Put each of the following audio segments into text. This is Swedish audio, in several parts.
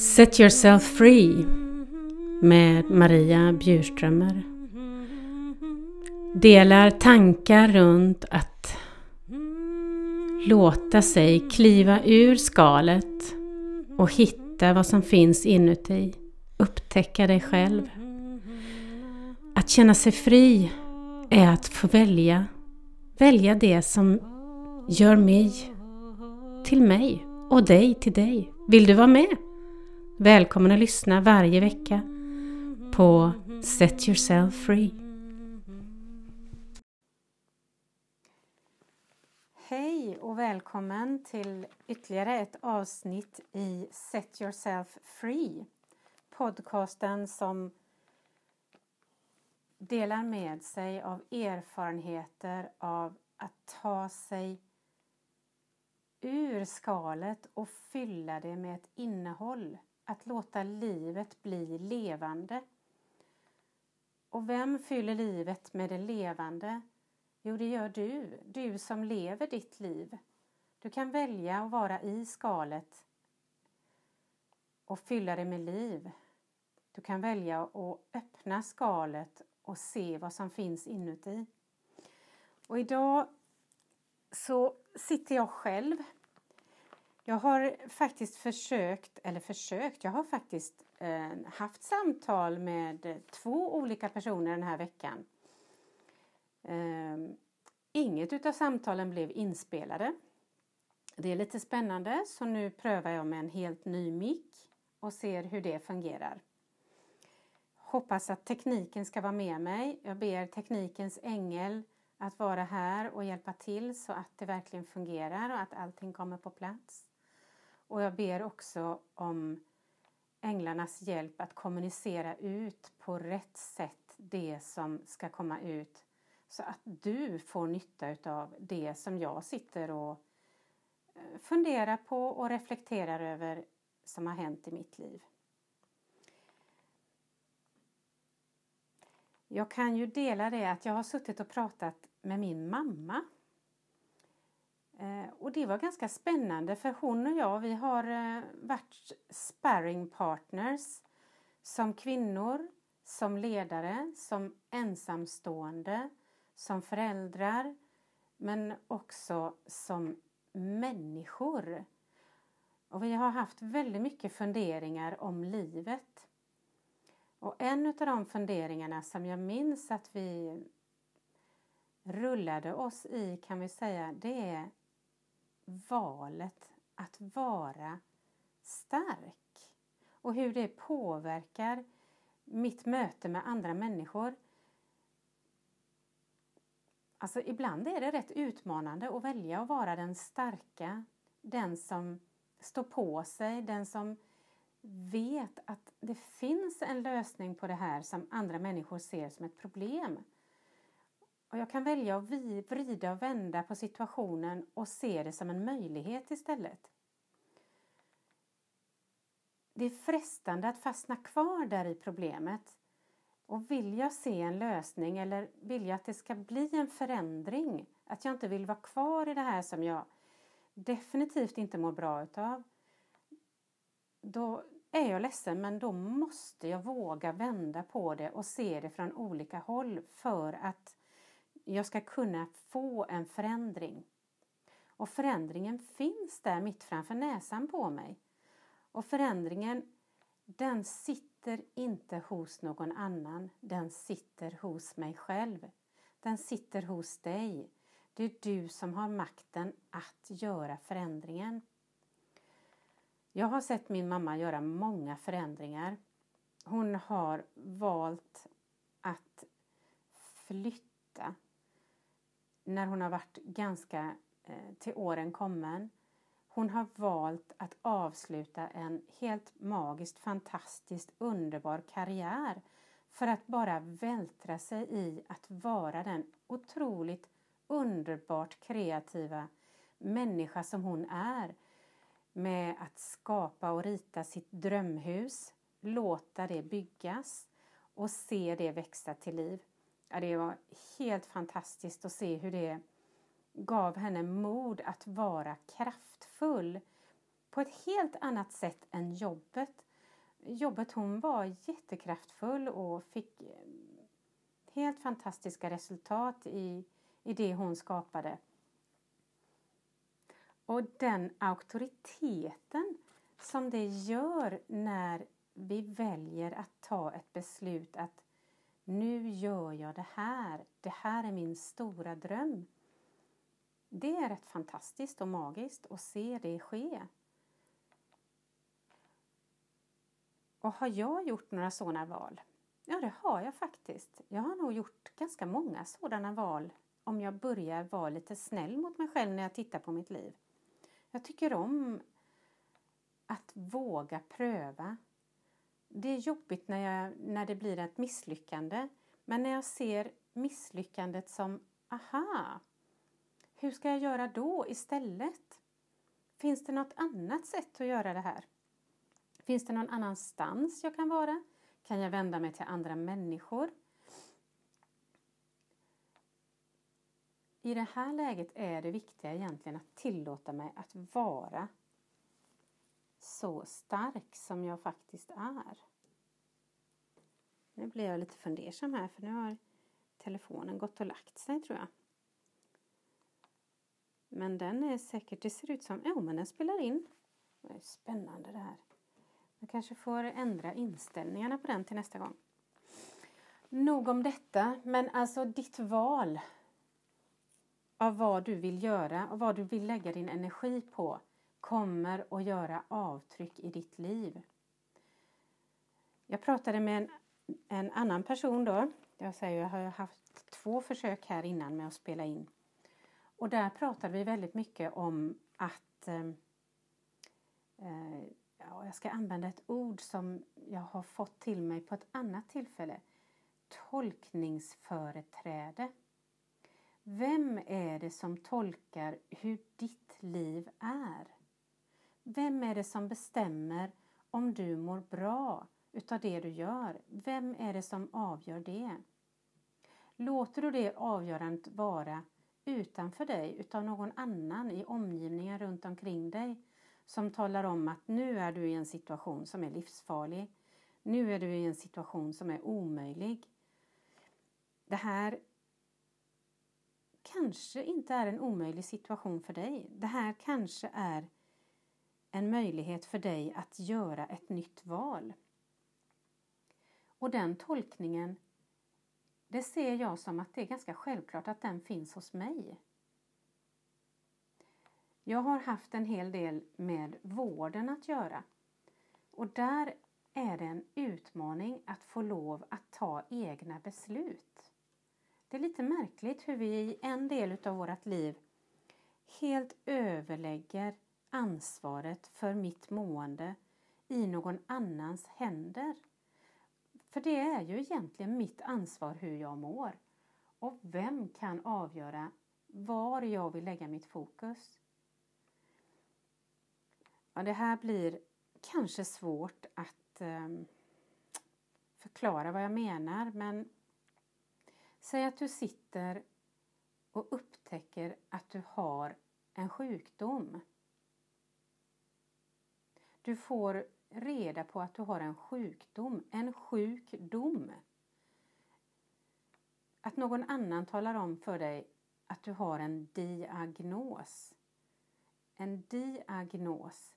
Set yourself free med Maria Bjurströmer delar tankar runt att låta sig kliva ur skalet och hitta vad som finns inuti. Upptäcka dig själv. Att känna sig fri är att få välja. Välja det som gör mig till mig och dig till dig. Vill du vara med? Välkommen att lyssna varje vecka på Set Yourself Free. Hej och välkommen till ytterligare ett avsnitt i Set Yourself Free. Podcasten som delar med sig av erfarenheter av att ta sig ur skalet och fylla det med ett innehåll att låta livet bli levande. Och vem fyller livet med det levande? Jo, det gör du, du som lever ditt liv. Du kan välja att vara i skalet och fylla det med liv. Du kan välja att öppna skalet och se vad som finns inuti. Och idag så sitter jag själv jag har faktiskt försökt, eller försökt, jag har faktiskt eh, haft samtal med två olika personer den här veckan. Eh, inget utav samtalen blev inspelade. Det är lite spännande så nu prövar jag med en helt ny mick och ser hur det fungerar. Hoppas att tekniken ska vara med mig. Jag ber teknikens ängel att vara här och hjälpa till så att det verkligen fungerar och att allting kommer på plats. Och jag ber också om änglarnas hjälp att kommunicera ut på rätt sätt det som ska komma ut så att du får nytta av det som jag sitter och eh, funderar på och reflekterar över som har hänt i mitt liv. Jag kan ju dela det att jag har suttit och pratat med min mamma Eh, och det var ganska spännande för hon och jag vi har eh, varit sparring partners som kvinnor, som ledare, som ensamstående, som föräldrar men också som människor. Och vi har haft väldigt mycket funderingar om livet. Och en av de funderingarna som jag minns att vi rullade oss i kan vi säga, det är valet att vara stark och hur det påverkar mitt möte med andra människor. Alltså ibland är det rätt utmanande att välja att vara den starka, den som står på sig, den som vet att det finns en lösning på det här som andra människor ser som ett problem. Och jag kan välja att vrida och vända på situationen och se det som en möjlighet istället. Det är frestande att fastna kvar där i problemet. Och vill jag se en lösning eller vill jag att det ska bli en förändring, att jag inte vill vara kvar i det här som jag definitivt inte mår bra utav, då är jag ledsen men då måste jag våga vända på det och se det från olika håll för att jag ska kunna få en förändring. Och förändringen finns där mitt framför näsan på mig. Och förändringen, den sitter inte hos någon annan. Den sitter hos mig själv. Den sitter hos dig. Det är du som har makten att göra förändringen. Jag har sett min mamma göra många förändringar. Hon har valt att flytta när hon har varit ganska eh, till åren kommen. Hon har valt att avsluta en helt magiskt, fantastiskt, underbar karriär för att bara vältra sig i att vara den otroligt underbart kreativa människa som hon är med att skapa och rita sitt drömhus, låta det byggas och se det växa till liv. Ja, det var helt fantastiskt att se hur det gav henne mod att vara kraftfull på ett helt annat sätt än jobbet. jobbet hon var jättekraftfull och fick eh, helt fantastiska resultat i, i det hon skapade. Och den auktoriteten som det gör när vi väljer att ta ett beslut att nu gör jag det här, det här är min stora dröm. Det är rätt fantastiskt och magiskt att se det ske. Och har jag gjort några sådana val? Ja, det har jag faktiskt. Jag har nog gjort ganska många sådana val om jag börjar vara lite snäll mot mig själv när jag tittar på mitt liv. Jag tycker om att våga pröva. Det är jobbigt när, jag, när det blir ett misslyckande. Men när jag ser misslyckandet som aha, hur ska jag göra då istället? Finns det något annat sätt att göra det här? Finns det någon annanstans jag kan vara? Kan jag vända mig till andra människor? I det här läget är det viktiga egentligen att tillåta mig att vara så stark som jag faktiskt är. Nu blir jag lite fundersam här för nu har telefonen gått och lagt sig tror jag. Men den är säkert, det ser ut som, jo men den spelar in. Det är spännande det här. Jag kanske får ändra inställningarna på den till nästa gång. Nog om detta, men alltså ditt val av vad du vill göra och vad du vill lägga din energi på kommer att göra avtryck i ditt liv. Jag pratade med en, en annan person då. Jag säger jag har haft två försök här innan med att spela in. Och där pratade vi väldigt mycket om att eh, eh ja, jag ska använda ett ord som jag har fått till mig på ett annat tillfälle. Tolkningsföreträde. Vem är det som tolkar hur ditt liv är? Vem är det som bestämmer om du mår bra utav det du gör? Vem är det som avgör det? Låter du det avgörandet vara utanför dig utav någon annan i omgivningen runt omkring dig som talar om att nu är du i en situation som är livsfarlig. Nu är du i en situation som är omöjlig. Det här kanske inte är en omöjlig situation för dig. Det här kanske är en möjlighet för dig att göra ett nytt val. Och den tolkningen, det ser jag som att det är ganska självklart att den finns hos mig. Jag har haft en hel del med vården att göra. Och där är det en utmaning att få lov att ta egna beslut. Det är lite märkligt hur vi i en del av vårt liv helt överlägger ansvaret för mitt mående i någon annans händer. För det är ju egentligen mitt ansvar hur jag mår. Och vem kan avgöra var jag vill lägga mitt fokus? Ja, det här blir kanske svårt att eh, förklara vad jag menar men säg att du sitter och upptäcker att du har en sjukdom. Du får reda på att du har en sjukdom, en sjukdom. Att någon annan talar om för dig att du har en diagnos. En diagnos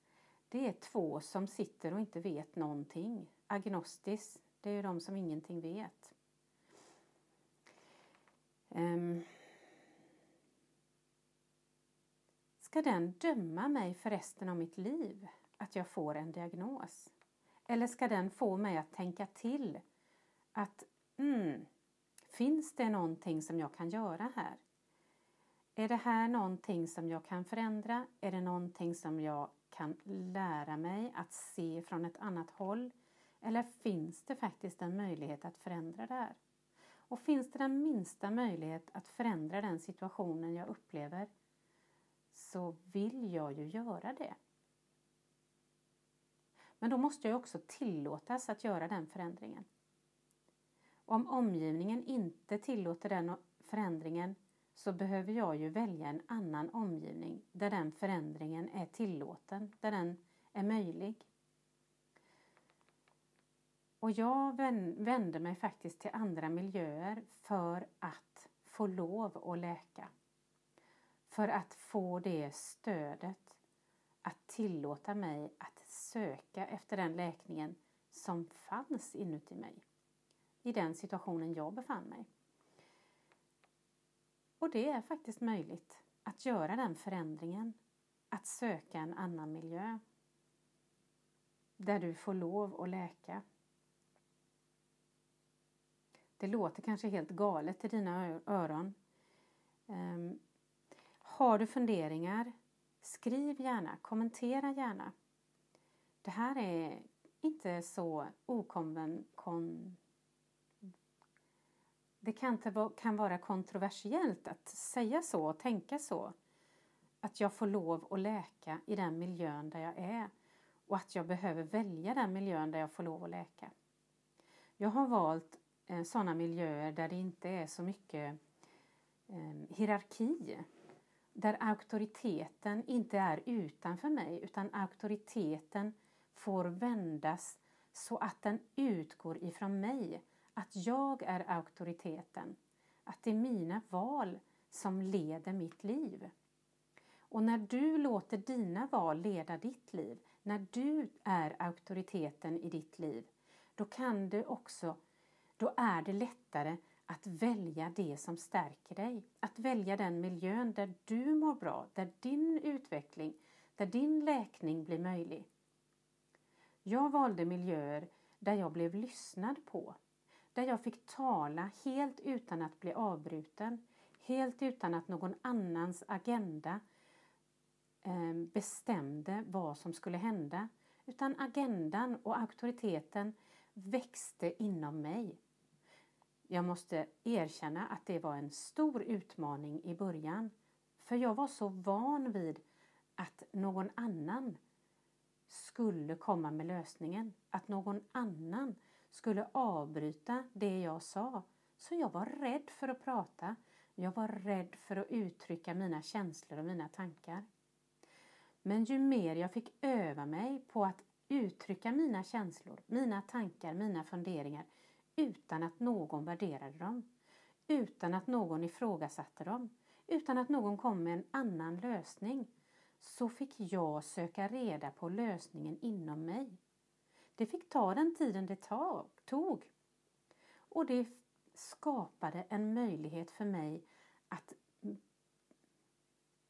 det är två som sitter och inte vet någonting. Agnostis, det är ju de som ingenting vet. Um, ska den döma mig för resten av mitt liv att jag får en diagnos? Eller ska den få mig att tänka till att mm, finns det någonting som jag kan göra här? Är det här någonting som jag kan förändra? Är det någonting som jag kan lära mig att se från ett annat håll? Eller finns det faktiskt en möjlighet att förändra det här? Och finns det den minsta möjlighet att förändra den situationen jag upplever så vill jag ju göra det. Men då måste jag också tillåtas att göra den förändringen. Om omgivningen inte tillåter den förändringen så behöver jag ju välja en annan omgivning där den förändringen är tillåten, där den är möjlig. Och jag vände mig faktiskt till andra miljöer för att få lov att läka. För att få det stödet att tillåta mig att söka efter den läkningen som fanns inuti mig i den situationen jag befann mig. Och det är faktiskt möjligt att göra den förändringen, att söka en annan miljö där du får lov att läka. Det låter kanske helt galet i dina öron. Um, har du funderingar, skriv gärna, kommentera gärna. Det här är inte så okonven... Det kan, kan vara kontroversiellt att säga så och tänka så. Att jag får lov att läka i den miljön där jag är och att jag behöver välja den miljön där jag får lov att läka. Jag har valt eh, sådana miljöer där det inte är så mycket eh, hierarki. Där auktoriteten inte är utanför mig utan auktoriteten får vändas så att den utgår ifrån mig. Att jag är auktoriteten. Att det är mina val som leder mitt liv. Och när du låter dina val leda ditt liv, när du är auktoriteten i ditt liv, då kan du också, då är det lättare att välja det som stärker dig. Att välja den miljön där du mår bra, där din utveckling, där din läkning blir möjlig. Jag valde miljöer där jag blev lyssnad på. Där jag fick tala helt utan att bli avbruten. Helt utan att någon annans agenda eh, bestämde vad som skulle hända. Utan agendan och auktoriteten växte inom mig. Jag måste erkänna att det var en stor utmaning i början. För jag var så van vid att någon annan skulle komma med lösningen. Att någon annan skulle avbryta det jag sa. Så jag var rädd för att prata. Jag var rädd för att uttrycka mina känslor och mina tankar. Men ju mer jag fick öva mig på att uttrycka mina känslor, mina tankar, mina funderingar utan att någon värderade dem, utan att någon ifrågasatte dem, utan att någon kom med en annan lösning så fick jag söka reda på lösningen inom mig. Det fick ta den tiden det tog. Och det skapade en möjlighet för mig att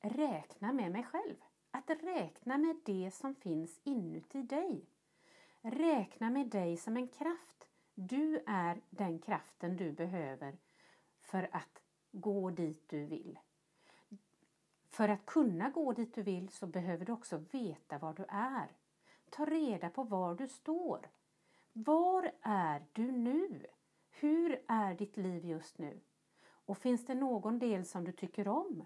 räkna med mig själv. Att räkna med det som finns inuti dig. Räkna med dig som en kraft. Du är den kraften du behöver för att gå dit du vill. För att kunna gå dit du vill så behöver du också veta var du är. Ta reda på var du står. Var är du nu? Hur är ditt liv just nu? Och finns det någon del som du tycker om?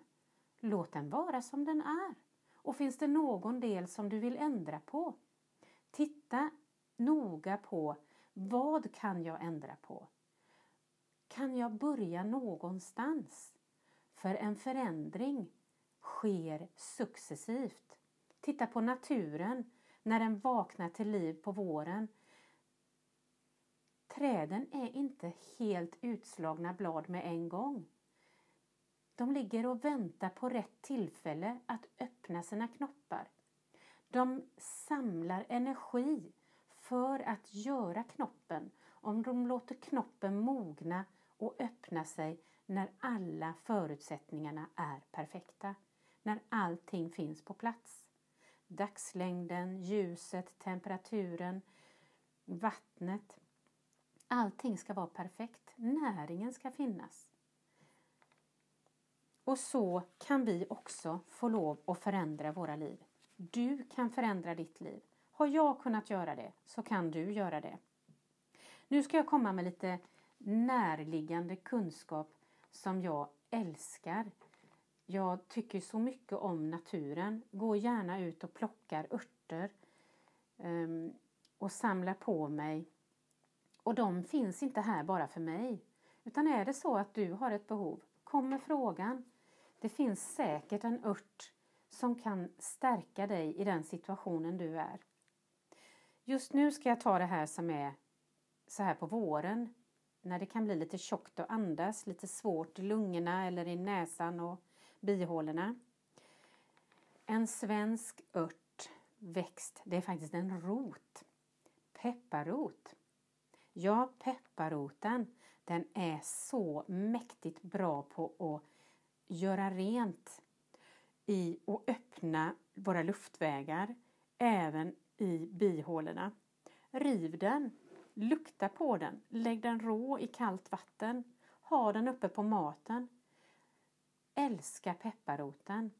Låt den vara som den är. Och finns det någon del som du vill ändra på? Titta noga på vad kan jag ändra på? Kan jag börja någonstans? För en förändring sker successivt. Titta på naturen när den vaknar till liv på våren. Träden är inte helt utslagna blad med en gång. De ligger och väntar på rätt tillfälle att öppna sina knoppar. De samlar energi för att göra knoppen om de låter knoppen mogna och öppna sig när alla förutsättningarna är perfekta när allting finns på plats. Dagslängden, ljuset, temperaturen, vattnet. Allting ska vara perfekt. Näringen ska finnas. Och så kan vi också få lov att förändra våra liv. Du kan förändra ditt liv. Har jag kunnat göra det så kan du göra det. Nu ska jag komma med lite närliggande kunskap som jag älskar jag tycker så mycket om naturen. Går gärna ut och plockar örter um, och samlar på mig. Och de finns inte här bara för mig. Utan är det så att du har ett behov, kom med frågan. Det finns säkert en ört som kan stärka dig i den situationen du är. Just nu ska jag ta det här som är så här på våren när det kan bli lite tjockt att andas, lite svårt i lungorna eller i näsan och bihålorna. En svensk ört, växt, det är faktiskt en rot. Pepparrot. Ja, pepparroten, den är så mäktigt bra på att göra rent i och öppna våra luftvägar, även i bihålorna. Riv den, lukta på den, lägg den rå i kallt vatten, ha den uppe på maten. Älska pepparroten.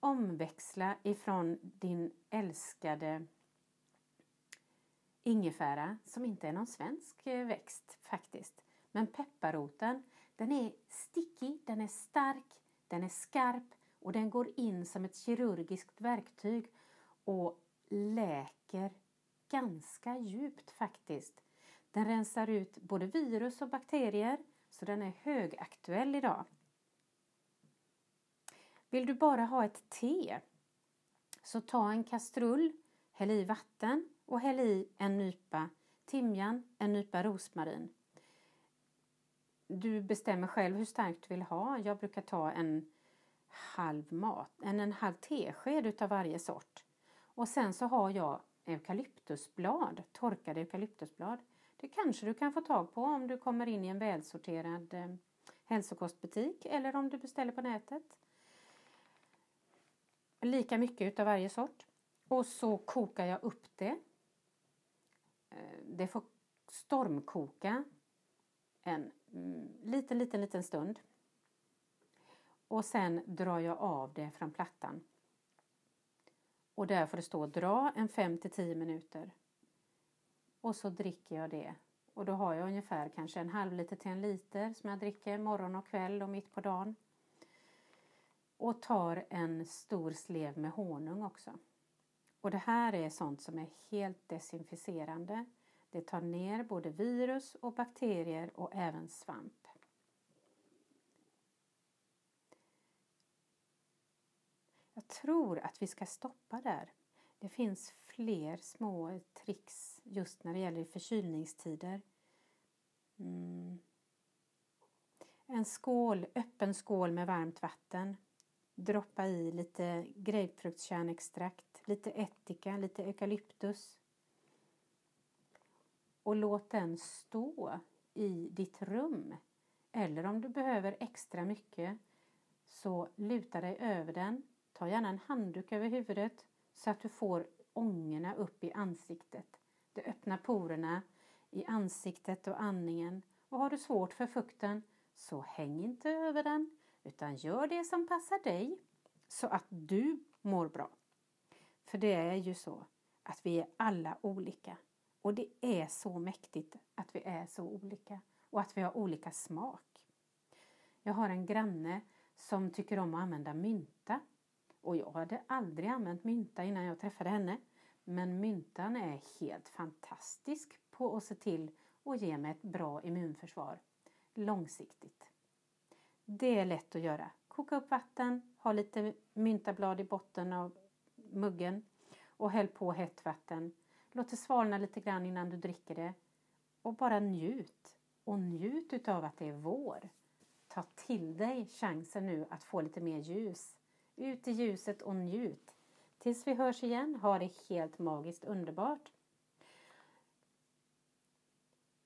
Omväxla ifrån din älskade ingefära som inte är någon svensk eh, växt faktiskt. Men pepparroten, den är stickig, den är stark, den är skarp och den går in som ett kirurgiskt verktyg och läker ganska djupt faktiskt. Den rensar ut både virus och bakterier så den är högaktuell idag. Vill du bara ha ett te så ta en kastrull, häll i vatten och häll i en nypa timjan, en nypa rosmarin. Du bestämmer själv hur starkt du vill ha. Jag brukar ta en halv mat, en, en halv tesked utav varje sort. Och sen så har jag eukalyptusblad, torkade eukalyptusblad. Det kanske du kan få tag på om du kommer in i en välsorterad eh, hälsokostbutik eller om du beställer på nätet. Lika mycket utav varje sort. Och så kokar jag upp det. Eh, det får stormkoka en mm, liten, liten, liten stund. Och sen drar jag av det från plattan. Och där får det stå dra en 5 till 10 minuter. Och så dricker jag det. Och då har jag ungefär kanske en halv liter till en liter som jag dricker morgon och kväll och mitt på dagen. Och tar en stor slev med honung också. Och det här är sånt som är helt desinficerande. Det tar ner både virus och bakterier och även svamp. Jag tror att vi ska stoppa där. Det finns fler små tricks just när det gäller förkylningstider. Mm. En skål, öppen skål med varmt vatten. Droppa i lite grapefruktkärnextrakt, lite ättika, lite eukalyptus. Och låt den stå i ditt rum. Eller om du behöver extra mycket så luta dig över den Ta gärna en handduk över huvudet så att du får ångorna upp i ansiktet. Det öppnar porerna i ansiktet och andningen. Och har du svårt för fukten så häng inte över den utan gör det som passar dig så att du mår bra. För det är ju så att vi är alla olika och det är så mäktigt att vi är så olika och att vi har olika smak. Jag har en granne som tycker om att använda mynta och jag hade aldrig använt mynta innan jag träffade henne. Men myntan är helt fantastisk på att se till att ge mig ett bra immunförsvar långsiktigt. Det är lätt att göra. Koka upp vatten, ha lite myntablad i botten av muggen och häll på hett vatten. Låt det svalna lite grann innan du dricker det och bara njut. Och njut utav att det är vår. Ta till dig chansen nu att få lite mer ljus. Ut i ljuset och njut. Tills vi hörs igen, ha det helt magiskt underbart.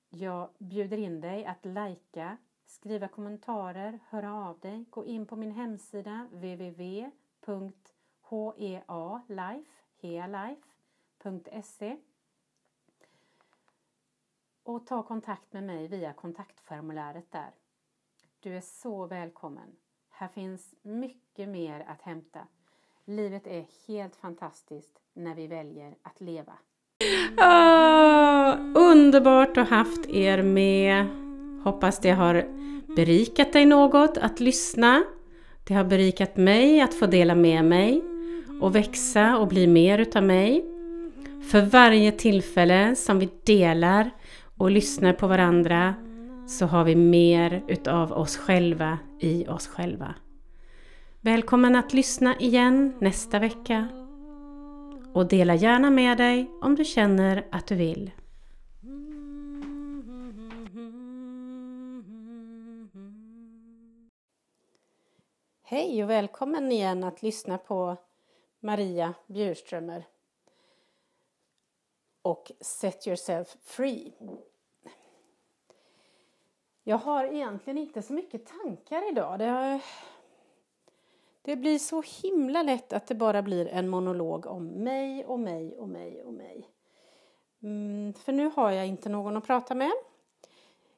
Jag bjuder in dig att lajka, skriva kommentarer, höra av dig. Gå in på min hemsida www.healife.se och ta kontakt med mig via kontaktformuläret där. Du är så välkommen. Här finns mycket mer att hämta. Livet är helt fantastiskt när vi väljer att leva. Oh, underbart att ha haft er med. Hoppas det har berikat dig något att lyssna. Det har berikat mig att få dela med mig och växa och bli mer utav mig. För varje tillfälle som vi delar och lyssnar på varandra så har vi mer utav oss själva i oss själva. Välkommen att lyssna igen nästa vecka och dela gärna med dig om du känner att du vill. Hej och välkommen igen att lyssna på Maria Bjurströmer och Set Yourself Free. Jag har egentligen inte så mycket tankar idag. Det, har... det blir så himla lätt att det bara blir en monolog om mig och mig och mig och mig. Mm, för nu har jag inte någon att prata med.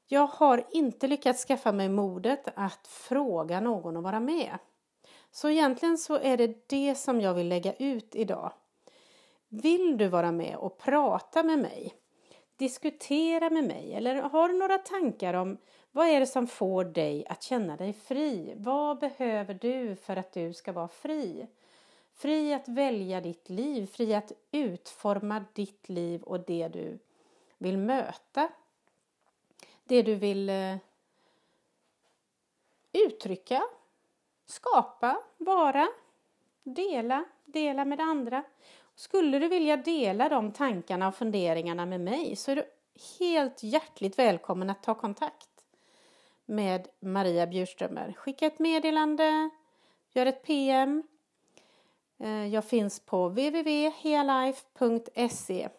Jag har inte lyckats skaffa mig modet att fråga någon att vara med. Så egentligen så är det det som jag vill lägga ut idag. Vill du vara med och prata med mig? Diskutera med mig eller har du några tankar om vad är det som får dig att känna dig fri? Vad behöver du för att du ska vara fri? Fri att välja ditt liv, fri att utforma ditt liv och det du vill möta det du vill eh, uttrycka, skapa, vara, dela, dela med andra. Skulle du vilja dela de tankarna och funderingarna med mig så är du helt hjärtligt välkommen att ta kontakt med Maria Bjurströmer. Skicka ett meddelande, gör ett PM. Eh, jag finns på www.healife.se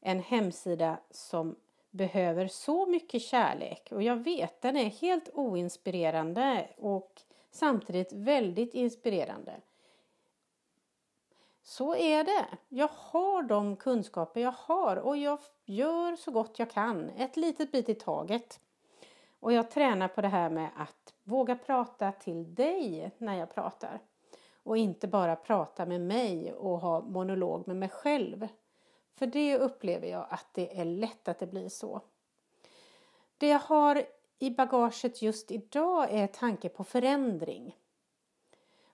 En hemsida som behöver så mycket kärlek och jag vet den är helt oinspirerande och samtidigt väldigt inspirerande. Så är det. Jag har de kunskaper jag har och jag gör så gott jag kan, ett litet bit i taget. Och jag tränar på det här med att våga prata till dig när jag pratar och inte bara prata med mig och ha monolog med mig själv. För det upplever jag att det är lätt att det blir så. Det jag har i bagaget just idag är tanke på förändring.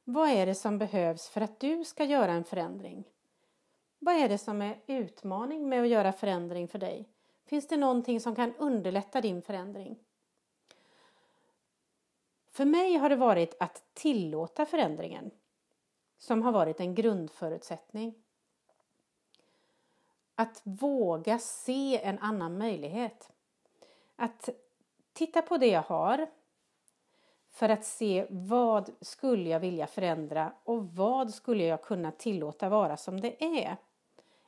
Vad är det som behövs för att du ska göra en förändring? Vad är det som är utmaning med att göra förändring för dig? Finns det någonting som kan underlätta din förändring? För mig har det varit att tillåta förändringen som har varit en grundförutsättning. Att våga se en annan möjlighet. Att titta på det jag har för att se vad skulle jag vilja förändra och vad skulle jag kunna tillåta vara som det är.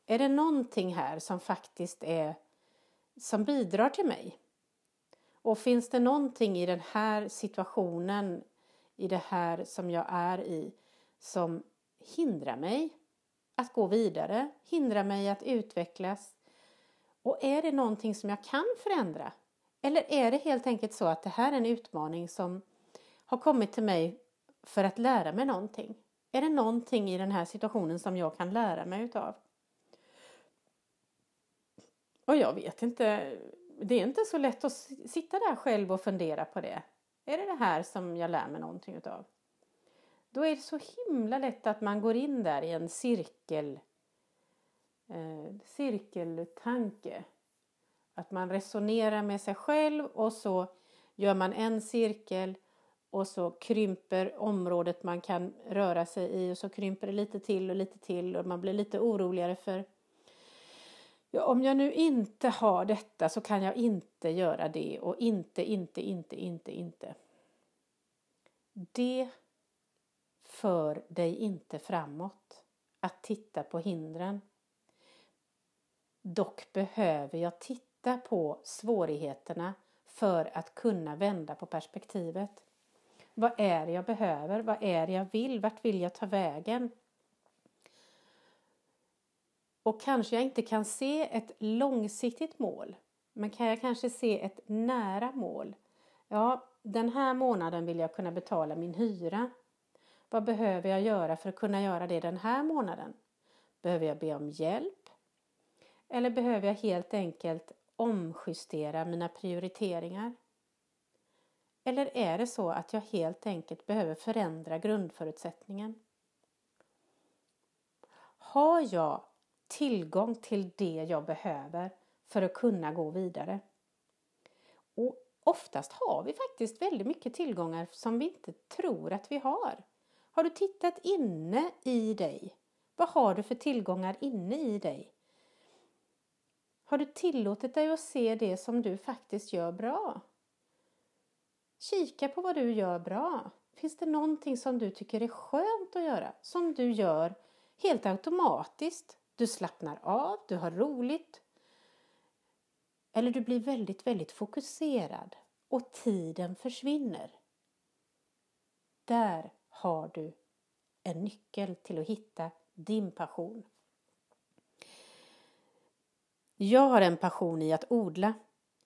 Är det någonting här som faktiskt är som bidrar till mig? Och finns det någonting i den här situationen, i det här som jag är i, som hindrar mig att gå vidare, hindrar mig att utvecklas? Och är det någonting som jag kan förändra? Eller är det helt enkelt så att det här är en utmaning som har kommit till mig för att lära mig någonting? Är det någonting i den här situationen som jag kan lära mig utav? Och jag vet inte, det är inte så lätt att sitta där själv och fundera på det. Är det det här som jag lär mig någonting utav? Då är det så himla lätt att man går in där i en cirkel, eh, cirkeltanke. Att man resonerar med sig själv och så gör man en cirkel och så krymper området man kan röra sig i och så krymper det lite till och lite till och man blir lite oroligare för ja, om jag nu inte har detta så kan jag inte göra det och inte, inte, inte, inte, inte. Det för dig inte framåt att titta på hindren. Dock behöver jag titta på svårigheterna för att kunna vända på perspektivet. Vad är det jag behöver? Vad är det jag vill? Vart vill jag ta vägen? Och kanske jag inte kan se ett långsiktigt mål, men kan jag kanske se ett nära mål? Ja, den här månaden vill jag kunna betala min hyra. Vad behöver jag göra för att kunna göra det den här månaden? Behöver jag be om hjälp? Eller behöver jag helt enkelt omjustera mina prioriteringar? Eller är det så att jag helt enkelt behöver förändra grundförutsättningen? Har jag tillgång till det jag behöver för att kunna gå vidare? Och oftast har vi faktiskt väldigt mycket tillgångar som vi inte tror att vi har. Har du tittat inne i dig? Vad har du för tillgångar inne i dig? Har du tillåtit dig att se det som du faktiskt gör bra? Kika på vad du gör bra. Finns det någonting som du tycker är skönt att göra? Som du gör helt automatiskt? Du slappnar av, du har roligt. Eller du blir väldigt, väldigt fokuserad och tiden försvinner. Där har du en nyckel till att hitta din passion. Jag har en passion i att odla.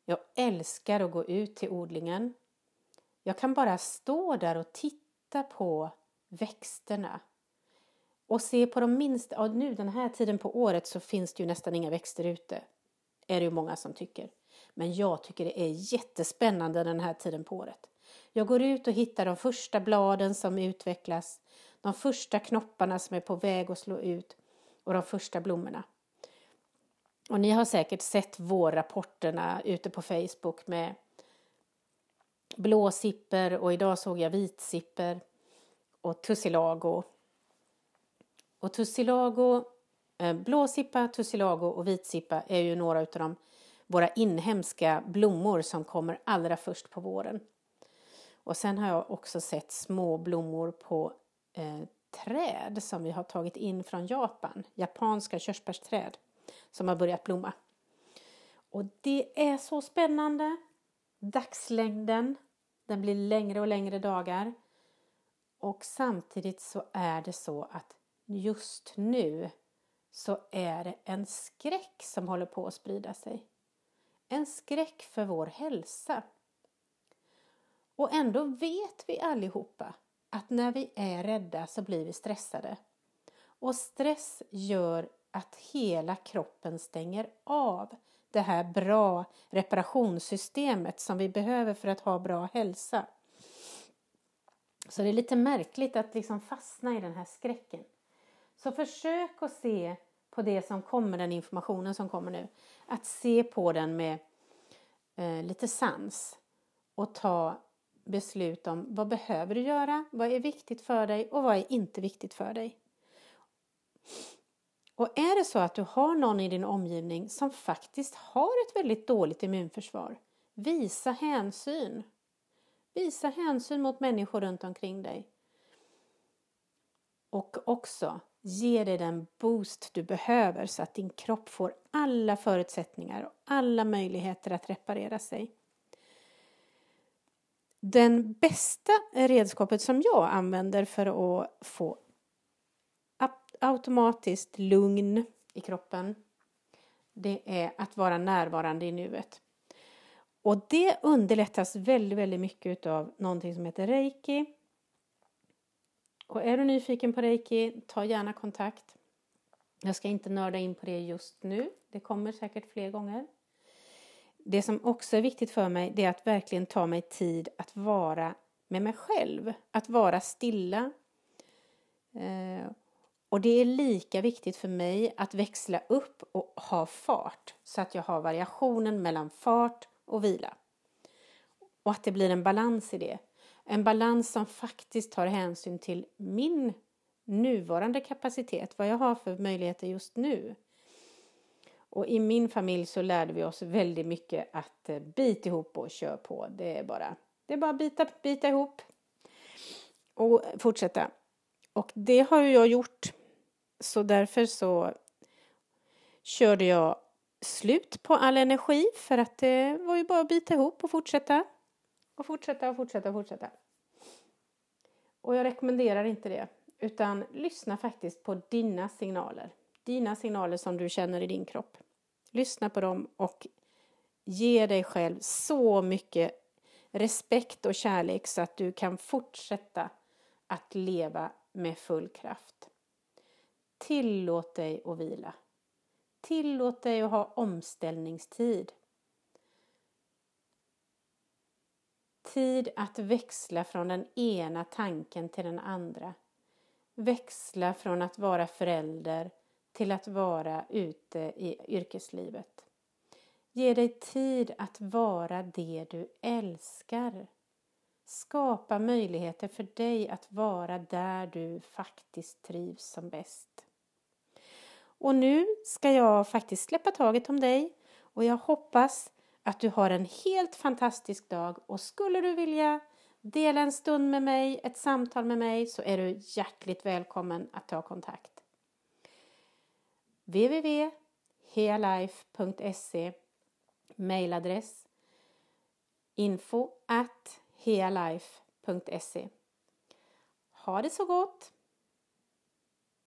Jag älskar att gå ut till odlingen. Jag kan bara stå där och titta på växterna och se på de minsta, ja, nu den här tiden på året så finns det ju nästan inga växter ute. Är det ju många som tycker. Men jag tycker det är jättespännande den här tiden på året. Jag går ut och hittar de första bladen som utvecklas, de första knopparna som är på väg att slå ut och de första blommorna. Och ni har säkert sett vårrapporterna ute på Facebook med blåsipper och idag såg jag vitsipper och tussilago. Och tussilago, eh, blåsippa, tussilago och vitsippa är ju några av de våra inhemska blommor som kommer allra först på våren. Och sen har jag också sett små blommor på eh, träd som vi har tagit in från Japan, japanska körsbärsträd som har börjat blomma. Och det är så spännande. Dagslängden, den blir längre och längre dagar. Och samtidigt så är det så att just nu så är det en skräck som håller på att sprida sig. En skräck för vår hälsa. Och ändå vet vi allihopa att när vi är rädda så blir vi stressade. Och stress gör att hela kroppen stänger av det här bra reparationssystemet som vi behöver för att ha bra hälsa. Så det är lite märkligt att liksom fastna i den här skräcken. Så försök att se på det som kommer, den informationen som kommer nu. Att se på den med eh, lite sans och ta beslut om vad behöver du göra, vad är viktigt för dig och vad är inte viktigt för dig. Och är det så att du har någon i din omgivning som faktiskt har ett väldigt dåligt immunförsvar, visa hänsyn. Visa hänsyn mot människor runt omkring dig. Och också ge dig den boost du behöver så att din kropp får alla förutsättningar och alla möjligheter att reparera sig. Den bästa redskapet som jag använder för att få automatiskt lugn i kroppen, det är att vara närvarande i nuet. Och det underlättas väldigt, väldigt mycket av någonting som heter reiki. Och är du nyfiken på reiki, ta gärna kontakt. Jag ska inte nörda in på det just nu. Det kommer säkert fler gånger. Det som också är viktigt för mig, det är att verkligen ta mig tid att vara med mig själv. Att vara stilla. Eh, och det är lika viktigt för mig att växla upp och ha fart så att jag har variationen mellan fart och vila. Och att det blir en balans i det. En balans som faktiskt tar hänsyn till min nuvarande kapacitet, vad jag har för möjligheter just nu. Och i min familj så lärde vi oss väldigt mycket att eh, bita ihop och köra på. Det är bara, det är bara bita, bita ihop och fortsätta. Och det har ju jag gjort. Så därför så körde jag slut på all energi för att det var ju bara att bita ihop och fortsätta. Och fortsätta och fortsätta och fortsätta. Och jag rekommenderar inte det. Utan lyssna faktiskt på dina signaler. Dina signaler som du känner i din kropp. Lyssna på dem och ge dig själv så mycket respekt och kärlek så att du kan fortsätta att leva med full kraft. Tillåt dig att vila. Tillåt dig att ha omställningstid. Tid att växla från den ena tanken till den andra. Växla från att vara förälder till att vara ute i yrkeslivet. Ge dig tid att vara det du älskar. Skapa möjligheter för dig att vara där du faktiskt trivs som bäst. Och nu ska jag faktiskt släppa taget om dig och jag hoppas att du har en helt fantastisk dag och skulle du vilja dela en stund med mig, ett samtal med mig så är du hjärtligt välkommen att ta kontakt www.healife.se Mailadress info at healife.se Ha det så gott!